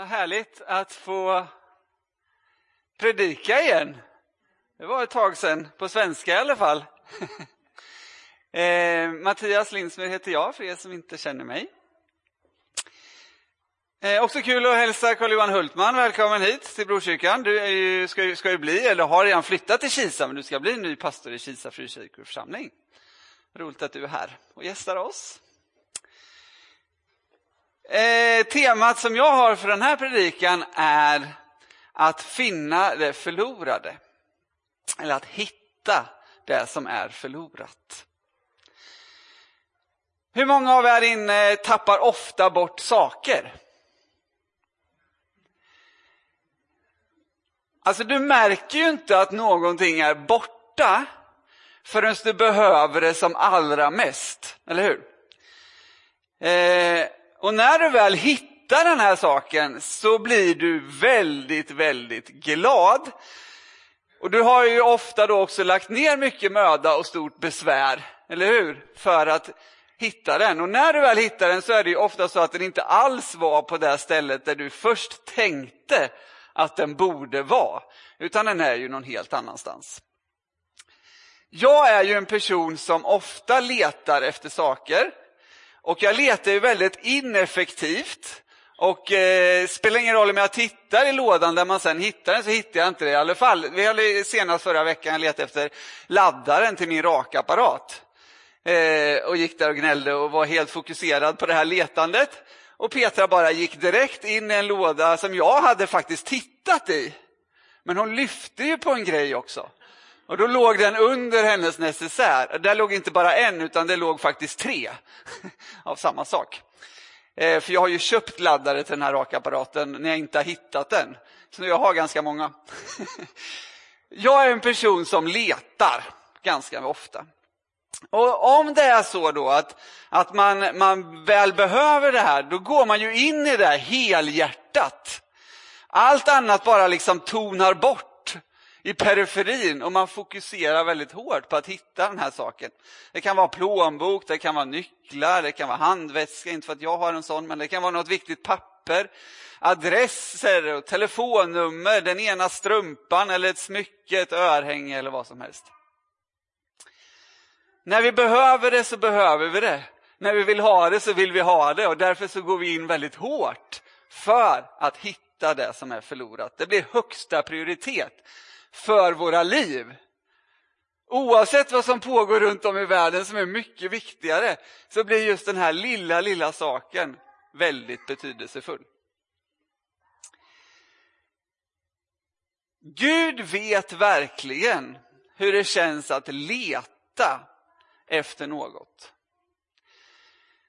Vad härligt att få predika igen. Det var ett tag sedan, på svenska i alla fall. eh, Mattias Lindsmed heter jag, för er som inte känner mig. Eh, också kul att hälsa Carl-Johan Hultman välkommen hit till Brokyrkan. Du är ju, ska, ju, ska ju bli, eller har redan flyttat till Kisa, men du ska bli ny pastor i Kisa frikyrkoförsamling. Roligt att du är här och gästar oss. Eh, temat som jag har för den här predikan är att finna det förlorade. Eller att hitta det som är förlorat. Hur många av er inne tappar ofta bort saker? Alltså du märker ju inte att någonting är borta förrän du behöver det som allra mest, eller hur? Eh, och när du väl hittar den här saken så blir du väldigt, väldigt glad. Och du har ju ofta då också lagt ner mycket möda och stort besvär, eller hur? För att hitta den. Och när du väl hittar den så är det ju ofta så att den inte alls var på det stället där du först tänkte att den borde vara, utan den är ju någon helt annanstans. Jag är ju en person som ofta letar efter saker och jag letar ju väldigt ineffektivt. Och eh, spelar ingen roll om jag tittar i lådan där man sen hittar den så hittar jag inte det i alla fall. Vi hade senast förra veckan letat efter laddaren till min rakapparat. Eh, och gick där och gnällde och var helt fokuserad på det här letandet. Och Petra bara gick direkt in i en låda som jag hade faktiskt tittat i. Men hon lyfte ju på en grej också. Och då låg den under hennes necessär. Där låg inte bara en, utan det låg faktiskt tre av samma sak. Eh, för jag har ju köpt laddare till den här rakapparaten när jag inte har hittat den. Så jag har ganska många. jag är en person som letar ganska ofta. Och om det är så då att, att man, man väl behöver det här, då går man ju in i det här helhjärtat. Allt annat bara liksom tonar bort i periferin och man fokuserar väldigt hårt på att hitta den här saken. Det kan vara plånbok, det kan vara nycklar, det kan vara handväska, inte för att jag har en sån, men det kan vara något viktigt papper, adresser och telefonnummer, den ena strumpan eller ett smycke, ett örhänge eller vad som helst. När vi behöver det så behöver vi det. När vi vill ha det så vill vi ha det och därför så går vi in väldigt hårt för att hitta det som är förlorat. Det blir högsta prioritet för våra liv. Oavsett vad som pågår runt om i världen som är mycket viktigare så blir just den här lilla, lilla saken väldigt betydelsefull. Gud vet verkligen hur det känns att leta efter något.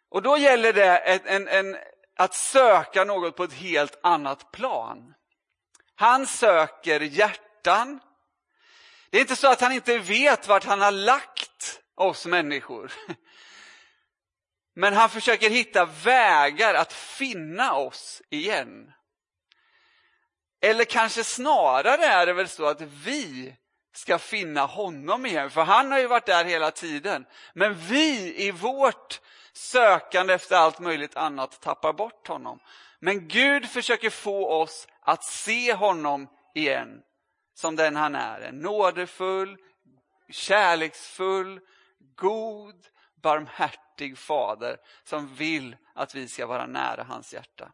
Och då gäller det en, en, en, att söka något på ett helt annat plan. Han söker hjärtat hjärtan. Det är inte så att han inte vet vart han har lagt oss människor. Men han försöker hitta vägar att finna oss igen. Eller kanske snarare är det väl så att vi ska finna honom igen, för han har ju varit där hela tiden. Men vi i vårt sökande efter allt möjligt annat tappar bort honom. Men Gud försöker få oss att se honom igen som den han är. En nådefull, kärleksfull, god, barmhärtig fader som vill att vi ska vara nära hans hjärta.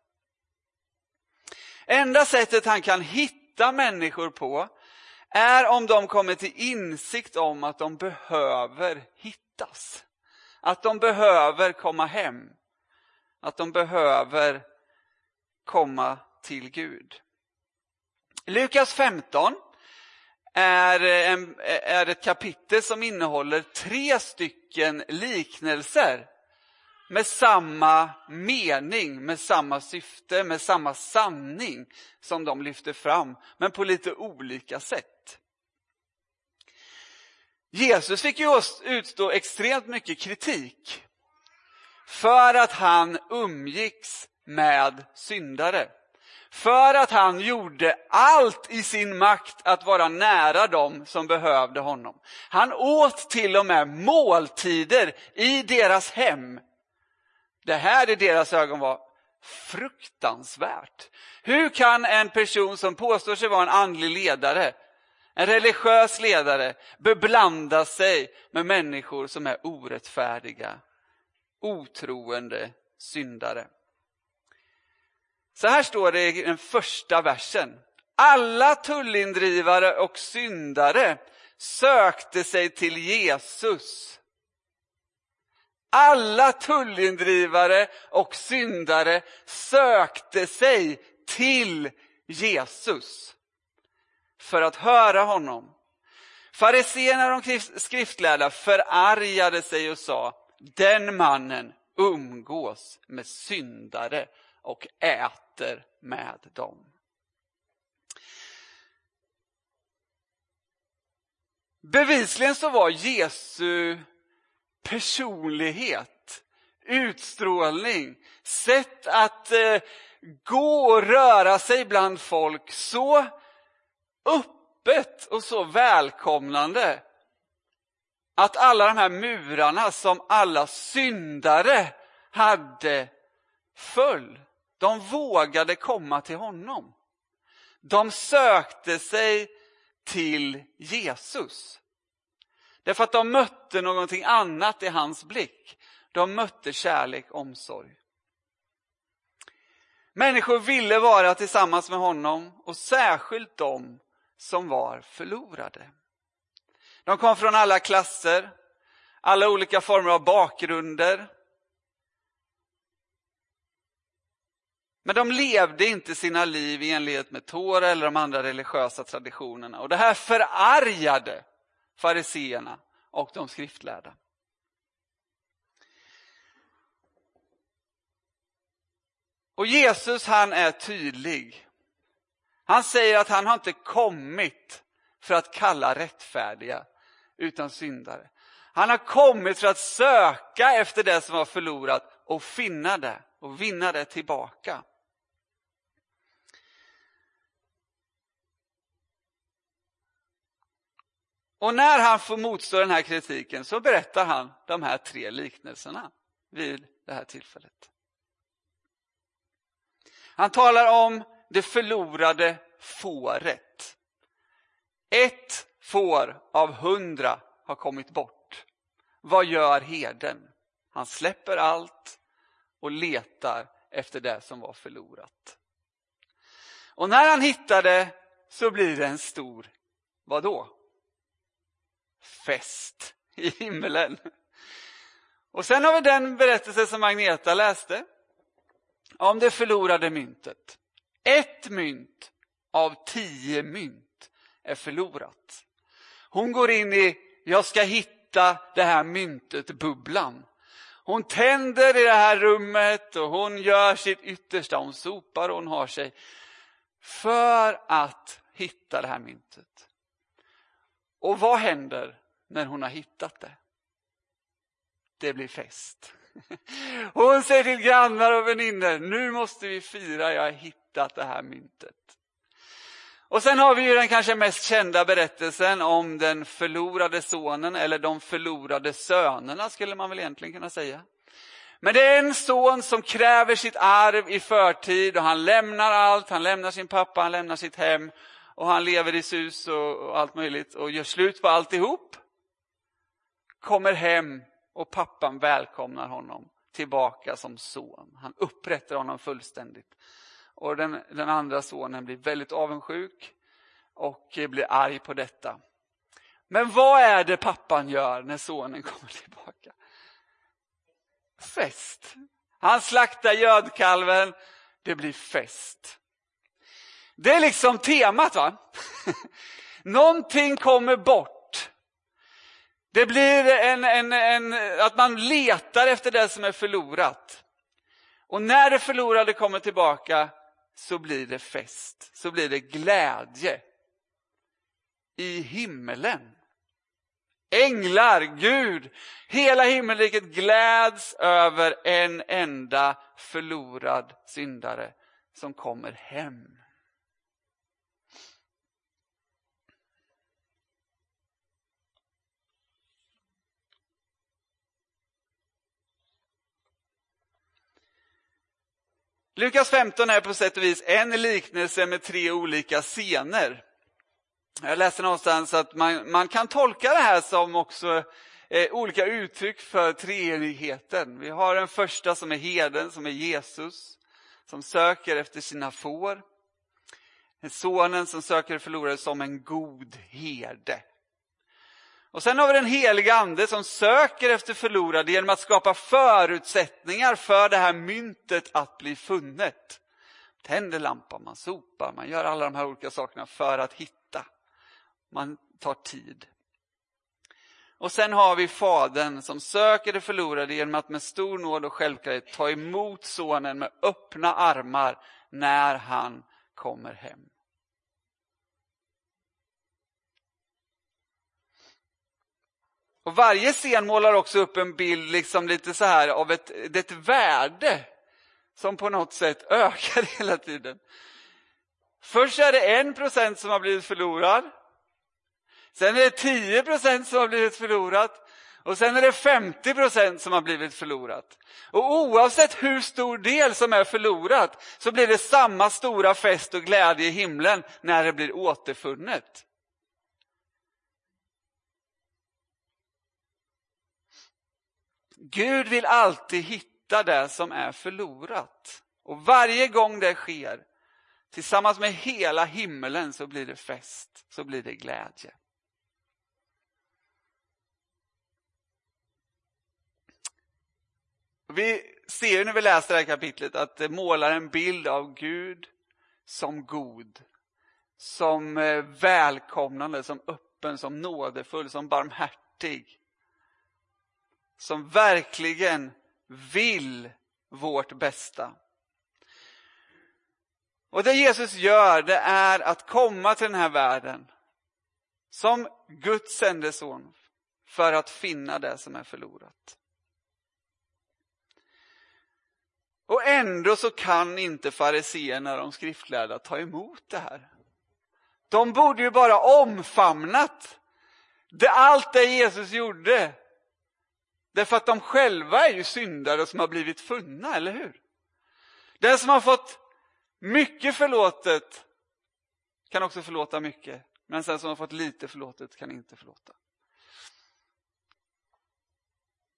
Enda sättet han kan hitta människor på är om de kommer till insikt om att de behöver hittas. Att de behöver komma hem. Att de behöver komma till Gud. Lukas 15 är, eh, en, eh, är ett kapitel som innehåller tre stycken liknelser med samma mening, med samma syfte, med samma sanning som de lyfter fram, men på lite olika sätt. Jesus fick ju utstå extremt mycket kritik för att han umgicks med syndare. För att han gjorde allt i sin makt att vara nära dem som behövde honom. Han åt till och med måltider i deras hem. Det här i deras ögon var fruktansvärt. Hur kan en person som påstår sig vara en andlig ledare, en religiös ledare, beblanda sig med människor som är orättfärdiga, otroende syndare? Så här står det i den första versen. Alla tullindrivare och syndare sökte sig till Jesus. Alla tullindrivare och syndare sökte sig till Jesus för att höra honom. Fariséerna och de skriftlärda förargade sig och sa, den mannen umgås med syndare och äter med dem. Bevisligen så var Jesu personlighet, utstrålning, sätt att eh, gå och röra sig bland folk så öppet och så välkomnande att alla de här murarna som alla syndare hade föll. De vågade komma till honom. De sökte sig till Jesus. Därför att de mötte någonting annat i hans blick. De mötte kärlek, omsorg. Människor ville vara tillsammans med honom och särskilt de som var förlorade. De kom från alla klasser, alla olika former av bakgrunder. Men de levde inte sina liv i enlighet med Tora eller de andra religiösa traditionerna. Och det här förargade fariseerna och de skriftlärda. Och Jesus han är tydlig. Han säger att han har inte kommit för att kalla rättfärdiga utan syndare. Han har kommit för att söka efter det som var förlorat och finna det och vinna det tillbaka. Och när han får motstå den här kritiken så berättar han de här tre liknelserna vid det här tillfället. Han talar om det förlorade fåret. Ett får av hundra har kommit bort. Vad gör herden? Han släpper allt och letar efter det som var förlorat. Och när han hittar det så blir det en stor, vad då? fest i himmelen. Och sen har vi den berättelse som Agneta läste om det förlorade myntet. Ett mynt av tio mynt är förlorat. Hon går in i, jag ska hitta det här myntet-bubblan. Hon tänder i det här rummet och hon gör sitt yttersta. Hon sopar och hon har sig för att hitta det här myntet. Och vad händer när hon har hittat det? Det blir fest. Hon säger till grannar och vänner, nu måste vi fira, jag har hittat det här myntet. Och sen har vi ju den kanske mest kända berättelsen om den förlorade sonen, eller de förlorade sönerna skulle man väl egentligen kunna säga. Men det är en son som kräver sitt arv i förtid och han lämnar allt, han lämnar sin pappa, han lämnar sitt hem och han lever i sus och, allt möjligt och gör slut på alltihop. Kommer hem och pappan välkomnar honom tillbaka som son. Han upprättar honom fullständigt. Och den, den andra sonen blir väldigt avundsjuk och blir arg på detta. Men vad är det pappan gör när sonen kommer tillbaka? Fest. Han slaktar gödkalven, det blir fest. Det är liksom temat va? Någonting kommer bort. Det blir en, en, en, att man letar efter det som är förlorat. Och när det förlorade kommer tillbaka så blir det fest, så blir det glädje. I himmelen. Änglar, Gud, hela himmelriket gläds över en enda förlorad syndare som kommer hem. Lukas 15 är på sätt och vis en liknelse med tre olika scener. Jag läste någonstans att man, man kan tolka det här som också eh, olika uttryck för treenigheten. Vi har den första som är heden, som är Jesus, som söker efter sina får. Sonen som söker förlorade som en god herde. Och sen har vi den heliga ande som söker efter förlorade genom att skapa förutsättningar för det här myntet att bli funnet. Tänder lampan, man sopar, man gör alla de här olika sakerna för att hitta. Man tar tid. Och sen har vi Fadern som söker det förlorade genom att med stor nåd och självklarhet ta emot sonen med öppna armar när han kommer hem. Och Varje scen målar också upp en bild liksom lite så här av ett, ett värde som på något sätt ökar hela tiden. Först är det en procent som har blivit förlorad. Sen är det 10 procent som har blivit förlorat. Och sen är det 50 procent som har blivit förlorat. Och oavsett hur stor del som är förlorat så blir det samma stora fest och glädje i himlen när det blir återfunnet. Gud vill alltid hitta det som är förlorat. Och varje gång det sker, tillsammans med hela himmelen, så blir det fest, så blir det glädje. Vi ser när vi läser det här kapitlet att det målar en bild av Gud som god, som eh, välkomnande, som öppen, som nådefull, som barmhärtig som verkligen vill vårt bästa. Och det Jesus gör, det är att komma till den här världen som Guds sände son för att finna det som är förlorat. Och ändå så kan inte fariseerna, de skriftlärda, ta emot det här. De borde ju bara omfamnat det, allt det Jesus gjorde Därför att de själva är ju syndare som har blivit funna, eller hur? Den som har fått mycket förlåtet kan också förlåta mycket. Men den som har fått lite förlåtet kan inte förlåta.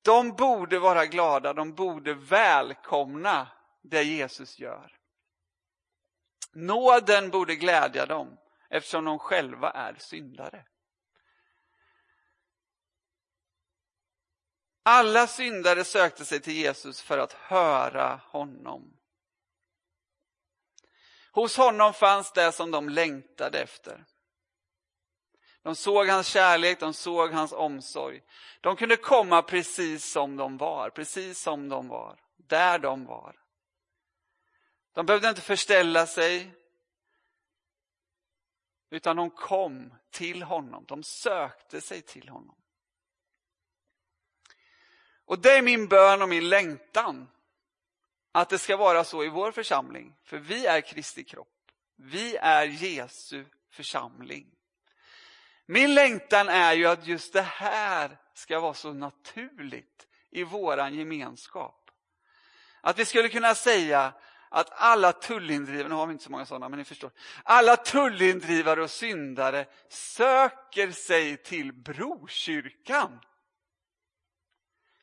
De borde vara glada, de borde välkomna det Jesus gör. Nåden borde glädja dem eftersom de själva är syndare. Alla syndare sökte sig till Jesus för att höra honom. Hos honom fanns det som de längtade efter. De såg hans kärlek, de såg hans omsorg. De kunde komma precis som de var, precis som de var, där de var. De behövde inte förställa sig, utan de kom till honom, de sökte sig till honom. Och det är min bön och min längtan. Att det ska vara så i vår församling. För vi är Kristi kropp. Vi är Jesu församling. Min längtan är ju att just det här ska vara så naturligt i våran gemenskap. Att vi skulle kunna säga att alla tullindrivare, nu har vi inte så många sådana, men ni förstår. Alla tullindrivare och syndare söker sig till brokyrkan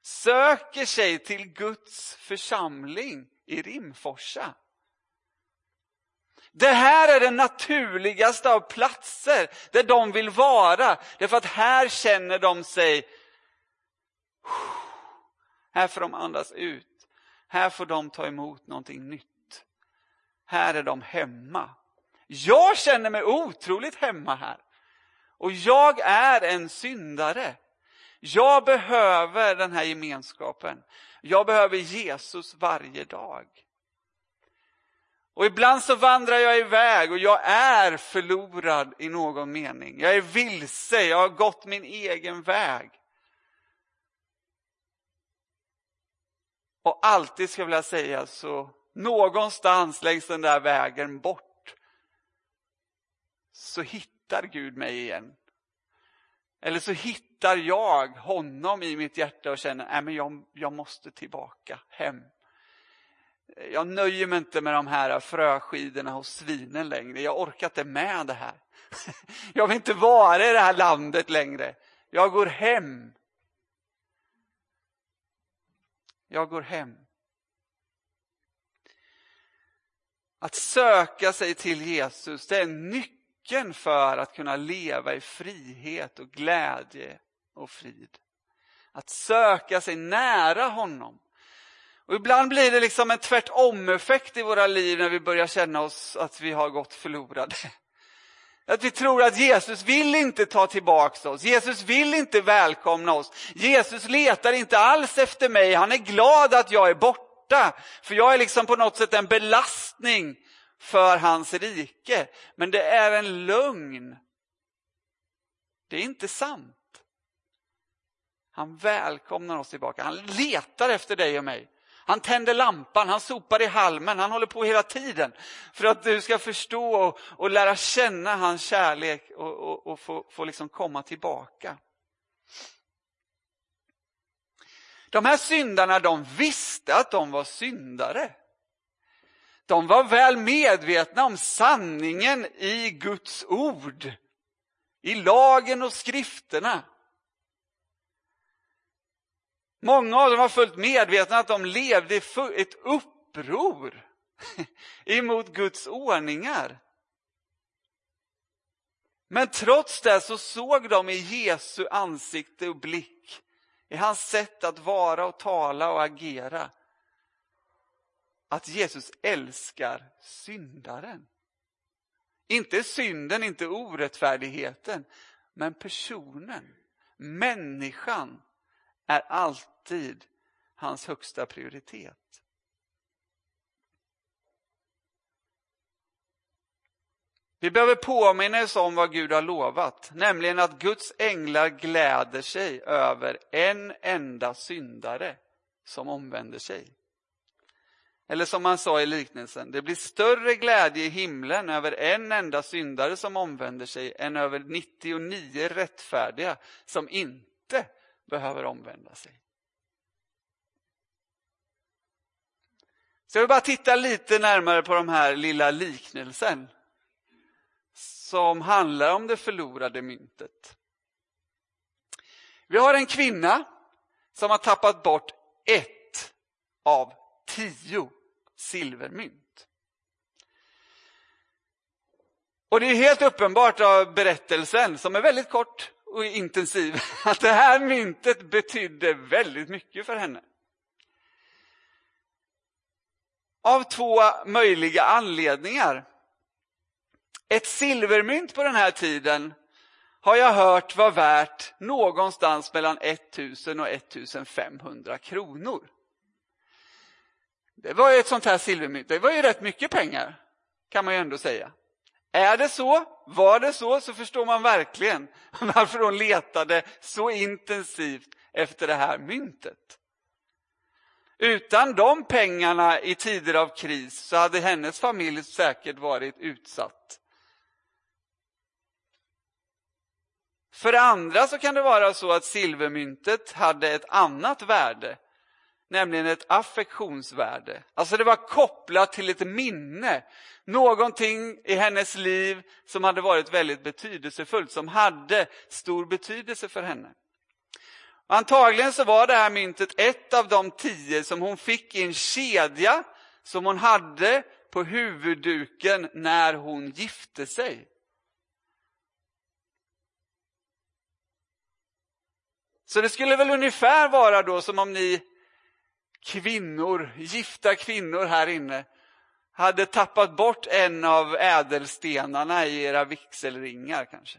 söker sig till Guds församling i Rimforsa. Det här är den naturligaste av platser där de vill vara. Därför att här känner de sig... Här får de andas ut. Här får de ta emot någonting nytt. Här är de hemma. Jag känner mig otroligt hemma här. Och jag är en syndare. Jag behöver den här gemenskapen. Jag behöver Jesus varje dag. Och ibland så vandrar jag iväg och jag är förlorad i någon mening. Jag är vilse, jag har gått min egen väg. Och alltid ska jag vilja säga så, någonstans längs den där vägen bort så hittar Gud mig igen. Eller så hittar jag honom i mitt hjärta och känner att jag, jag måste tillbaka hem. jag nöjer mig inte med de här fröskidorna hos svinen längre. Jag orkar inte med det här. Jag vill inte vara i det här landet längre. Jag går hem. Jag går hem. Att söka sig till Jesus, det är en nyckel nyckeln för att kunna leva i frihet och glädje och frid. Att söka sig nära honom. Och ibland blir det liksom en tvärtom-effekt i våra liv när vi börjar känna oss att vi har gått förlorade. Att vi tror att Jesus vill inte ta tillbaka oss. Jesus vill inte välkomna oss. Jesus letar inte alls efter mig. Han är glad att jag är borta. För jag är liksom på något sätt en belastning för hans rike. Men det är en lögn. Det är inte sant. Han välkomnar oss tillbaka. Han letar efter dig och mig. Han tänder lampan, han sopar i halmen, han håller på hela tiden för att du ska förstå och, och lära känna hans kärlek och, och, och få, få liksom komma tillbaka. De här syndarna, de visste att de var syndare. De var väl medvetna om sanningen i Guds ord, i lagen och skrifterna. Många av dem var fullt medvetna att de levde i ett uppror emot Guds ordningar. Men trots det så såg de i Jesu ansikte och blick, i hans sätt att vara och tala och agera, att Jesus älskar syndaren. Inte synden, inte orättfärdigheten, men personen, människan är alltid hans högsta prioritet. Vi behöver påminna oss om vad Gud har lovat, nämligen att Guds änglar gläder sig över en enda syndare som omvänder sig. Eller som han sa i liknelsen, det blir större glädje i himlen över en enda syndare som omvänder sig än över 99 rättfärdiga som inte behöver omvända sig. Så jag vill bara titta lite närmare på den här lilla liknelsen som handlar om det förlorade myntet. Vi har en kvinna som har tappat bort ett av tio silvermynt. Och det är helt uppenbart av berättelsen, som är väldigt kort, och intensiv att det här myntet betydde väldigt mycket för henne. Av två möjliga anledningar. Ett silvermynt på den här tiden har jag hört var värt någonstans mellan 1000 och 1500 kronor. Det var ju ett sånt här silvermynt, det var ju rätt mycket pengar kan man ju ändå säga. Är det så, var det så, så förstår man verkligen varför hon letade så intensivt efter det här myntet. Utan de pengarna i tider av kris så hade hennes familj säkert varit utsatt. För det andra så kan det vara så att silvermyntet hade ett annat värde nämligen ett affektionsvärde. Alltså det var kopplat till ett minne. Någonting i hennes liv som hade varit väldigt betydelsefullt, som hade stor betydelse för henne. Antagligen så var det här myntet ett av de tio som hon fick i en kedja som hon hade på huvudduken när hon gifte sig. Så det skulle väl ungefär vara då som om ni kvinnor, gifta kvinnor här inne hade tappat bort en av ädelstenarna i era vigselringar kanske.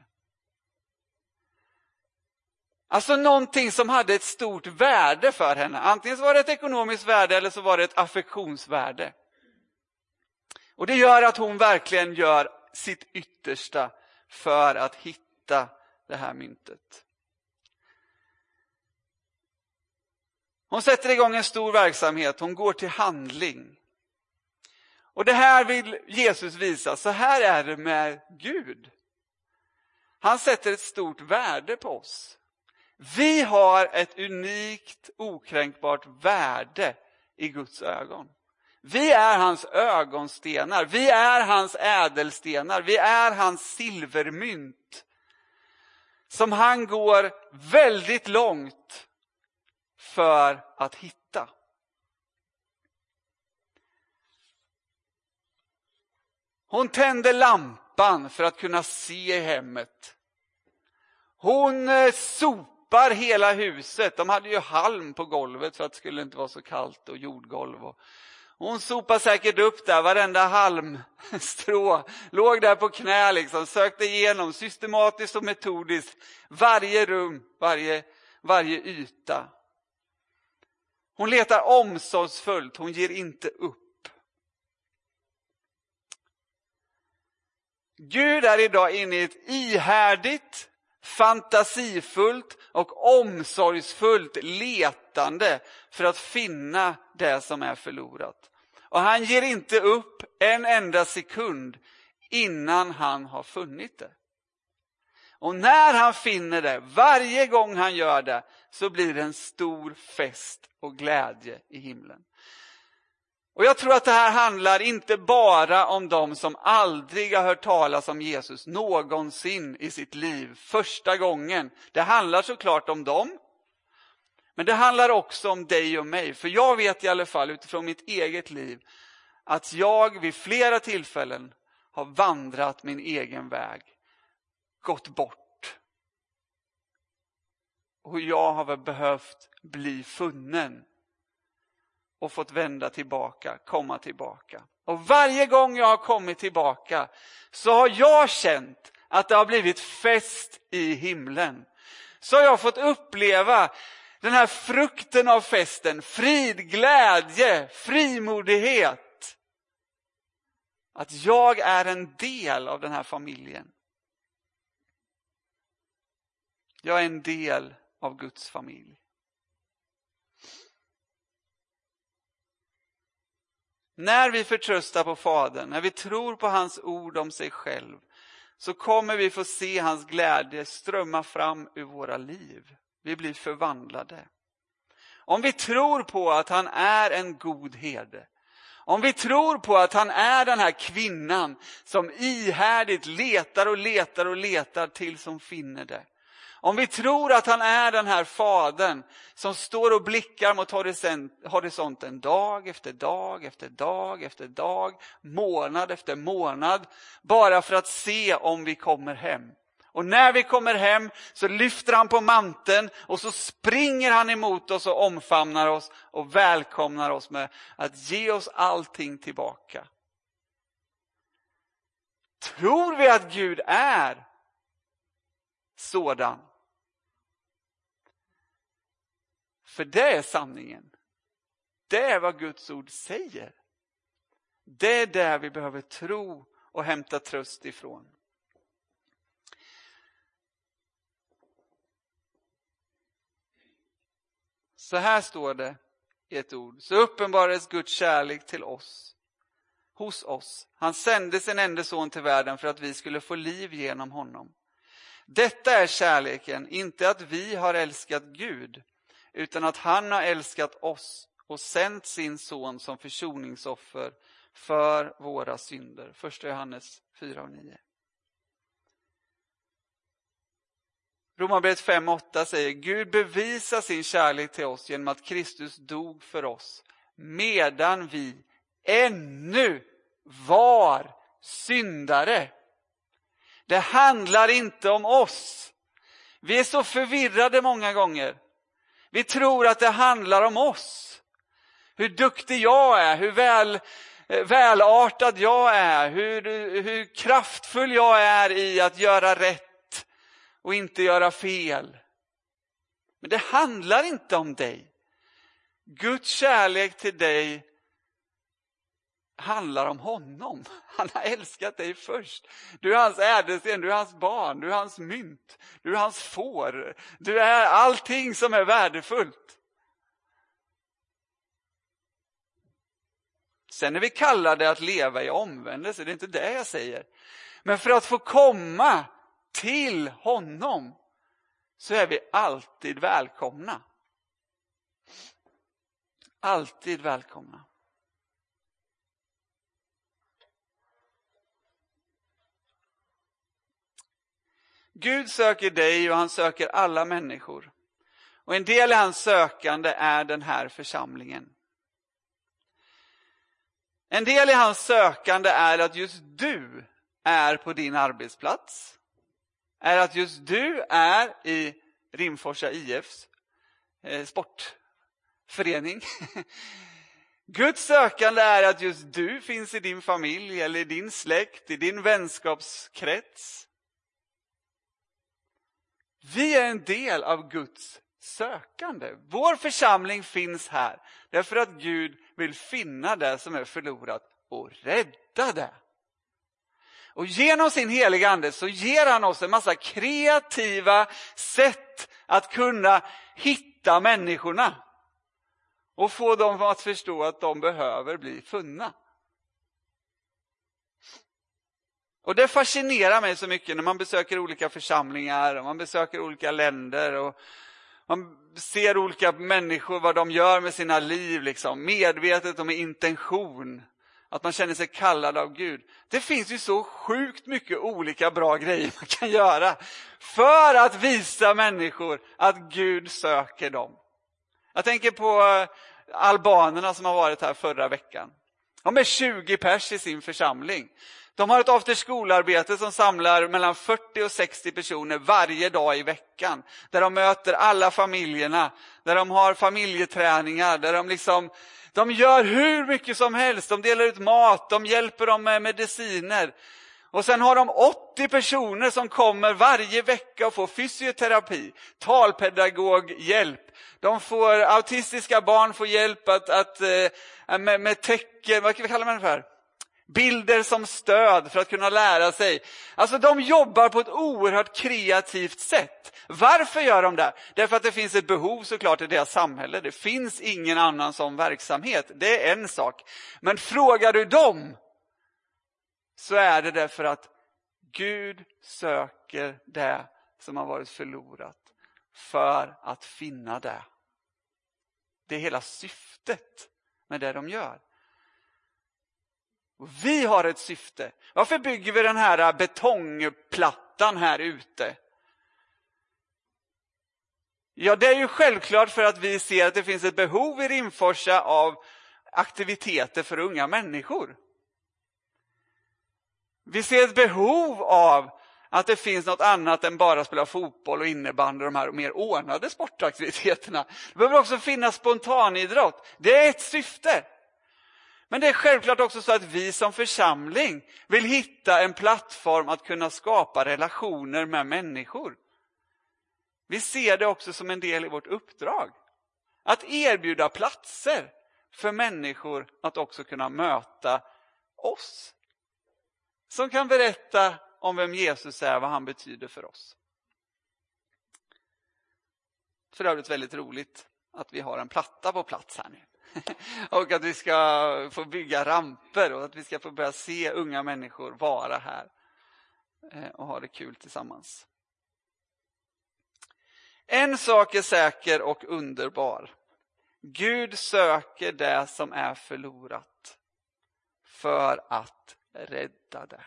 Alltså någonting som hade ett stort värde för henne. Antingen så var det ett ekonomiskt värde eller så var det ett affektionsvärde. Och det gör att hon verkligen gör sitt yttersta för att hitta det här myntet. Hon sätter igång en stor verksamhet, hon går till handling. Och det här vill Jesus visa, så här är det med Gud. Han sätter ett stort värde på oss. Vi har ett unikt, okränkbart värde i Guds ögon. Vi är hans ögonstenar, vi är hans ädelstenar, vi är hans silvermynt. Som han går väldigt långt för att hitta. Hon tände lampan för att kunna se i hemmet. Hon eh, sopar hela huset. De hade ju halm på golvet för att det skulle inte vara så kallt och jordgolv. Hon sopade säkert upp där, varenda halmstrå. Låg där på knä liksom, sökte igenom systematiskt och metodiskt varje rum, varje, varje yta. Hon letar omsorgsfullt, hon ger inte upp. Gud är idag inne i ett ihärdigt, fantasifullt och omsorgsfullt letande för att finna det som är förlorat. Och han ger inte upp en enda sekund innan han har funnit det. Och när han finner det, varje gång han gör det, så blir det en stor fest och glädje i himlen. Och Jag tror att det här handlar inte bara om de som aldrig har hört talas om Jesus någonsin i sitt liv, första gången. Det handlar såklart om dem. Men det handlar också om dig och mig. För jag vet i alla fall utifrån mitt eget liv att jag vid flera tillfällen har vandrat min egen väg, gått bort. Och jag har väl behövt bli funnen och fått vända tillbaka, komma tillbaka. Och varje gång jag har kommit tillbaka så har jag känt att det har blivit fest i himlen. Så har jag fått uppleva den här frukten av festen, frid, glädje, frimodighet. Att jag är en del av den här familjen. Jag är en del av Guds familj. När vi förtröstar på Fadern, när vi tror på hans ord om sig själv, så kommer vi få se hans glädje strömma fram ur våra liv. Vi blir förvandlade. Om vi tror på att han är en god herde, om vi tror på att han är den här kvinnan som ihärdigt letar och letar och letar tills hon finner det. Om vi tror att han är den här fadern som står och blickar mot horisonten dag efter dag efter dag efter dag, månad efter månad, bara för att se om vi kommer hem. Och när vi kommer hem så lyfter han på manteln och så springer han emot oss och omfamnar oss och välkomnar oss med att ge oss allting tillbaka. Tror vi att Gud är sådan? För det är sanningen. Det är vad Guds ord säger. Det är där vi behöver tro och hämta tröst ifrån. Så här står det i ett ord. Så uppenbarades Guds kärlek till oss, hos oss. Han sände sin enda son till världen för att vi skulle få liv genom honom. Detta är kärleken, inte att vi har älskat Gud, utan att han har älskat oss och sänt sin son som försoningsoffer för våra synder. Första Johannes 4 och 9. Romarbrevet 5 och 8 säger Gud bevisar sin kärlek till oss genom att Kristus dog för oss medan vi ännu var syndare. Det handlar inte om oss. Vi är så förvirrade många gånger. Vi tror att det handlar om oss. Hur duktig jag är, hur väl, eh, välartad jag är, hur, hur kraftfull jag är i att göra rätt och inte göra fel. Men det handlar inte om dig. Guds kärlek till dig handlar om honom. Han har älskat dig först. Du är hans ädelsten, du är hans barn, du är hans mynt, du är hans får. Du är allting som är värdefullt. Sen är vi kallade att leva i omvändelse, det är inte det jag säger. Men för att få komma till honom så är vi alltid välkomna. Alltid välkomna. Gud söker dig och han söker alla människor. Och en del i hans sökande är den här församlingen. En del i hans sökande är att just du är på din arbetsplats. Är att just du är i Rimforsa IFs eh, sportförening. Guds sökande är att just du finns i din familj eller i din släkt, i din vänskapskrets. Vi är en del av Guds sökande. Vår församling finns här därför att Gud vill finna det som är förlorat och rädda det. Och genom sin heliga ande så ger han oss en massa kreativa sätt att kunna hitta människorna. Och få dem att förstå att de behöver bli funna. Och det fascinerar mig så mycket när man besöker olika församlingar och man besöker olika länder. och Man ser olika människor, vad de gör med sina liv, liksom, medvetet och med intention. Att man känner sig kallad av Gud. Det finns ju så sjukt mycket olika bra grejer man kan göra för att visa människor att Gud söker dem. Jag tänker på eh, albanerna som har varit här förra veckan. De är 20 pers i sin församling. De har ett after school-arbete som samlar mellan 40 och 60 personer varje dag i veckan. Där de möter alla familjerna, där de har familjeträningar, där de liksom de gör hur mycket som helst. De delar ut mat, de hjälper dem med mediciner. Och sen har de 80 personer som kommer varje vecka och får fysioterapi, talpedagoghjälp. De får, autistiska barn får hjälp att, att, eh, med, med tecken, vad kallar man det för? Bilder som stöd för att kunna lära sig. Alltså de jobbar på ett oerhört kreativt sätt. Varför gör de det? Därför att det finns ett behov såklart i deras samhälle. Det finns ingen annan sån verksamhet. Det är en sak. Men frågar du dem så är det därför att Gud söker det som har varit förlorat för att finna det. Det är hela syftet med det de gör. Och vi har ett syfte. Varför bygger vi den här betongplattan här ute? Ja, det är ju självklart för att vi ser att det finns ett behov i Rimforsa av aktiviteter för unga människor. Vi ser ett behov av att det finns något annat än bara spela fotboll och innebandy, de här mer ordnade sportaktiviteterna. Det behöver också finnas spontanidrott. Det är ett syfte. Men det är självklart också så att vi som församling vill hitta en plattform att kunna skapa relationer med människor. Vi ser det också som en del i vårt uppdrag. Att erbjuda platser för människor att också kunna möta oss. Som kan berätta om vem Jesus är, vad han betyder för oss. För övrigt väldigt roligt att vi har en platta på plats här nu. och att vi ska få bygga ramper och att vi ska få börja se unga människor vara här eh, och ha det kul tillsammans. En sak är säker och underbar. Gud söker det som är förlorat för att rädda det.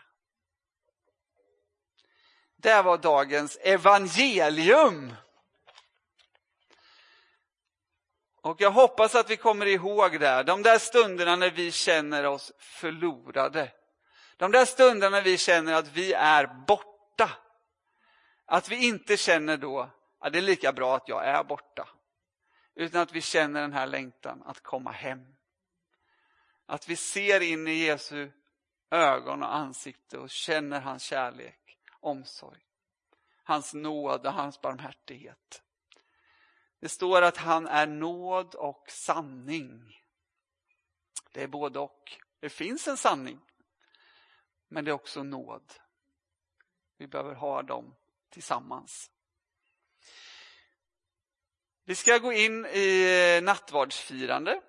Det var dagens evangelium. Och jag hoppas att vi kommer ihåg det, de där stunderna när vi känner oss förlorade. De där stunderna när vi känner att vi är borta. Att vi inte känner då, att det är lika bra att jag är borta. Utan att vi känner den här längtan att komma hem. Att vi ser in i Jesu ögon och ansikte och känner hans kärlek, omsorg. Hans nåd och hans barmhärtighet. Det står att han är nåd och sanning. Det är både och. Det finns en sanning, men det är också nåd. Vi behöver ha dem tillsammans. Vi ska gå in i nattvardsfirande,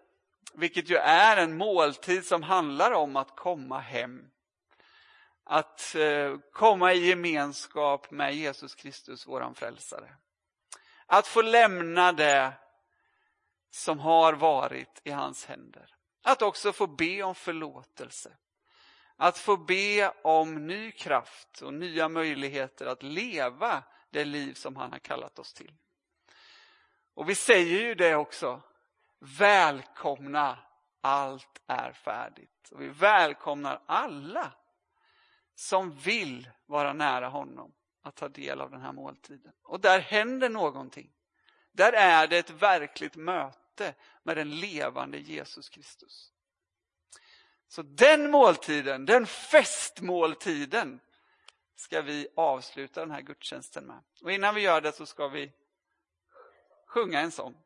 vilket ju är en måltid som handlar om att komma hem. Att eh, komma i gemenskap med Jesus Kristus, våran frälsare. Att få lämna det som har varit i hans händer. Att också få be om förlåtelse. att få be om ny kraft och nya möjligheter att leva det liv som han har kallat oss till. Och vi säger ju det också, välkomna, allt är färdigt. Och vi välkomnar alla som vill vara nära honom att ta del av den här måltiden. Och där händer någonting. Där är det ett verkligt möte med den levande Jesus Kristus. Så den måltiden, den festmåltiden, ska vi avsluta den här gudstjänsten med. Och innan vi gör det så ska vi sjunga en sång.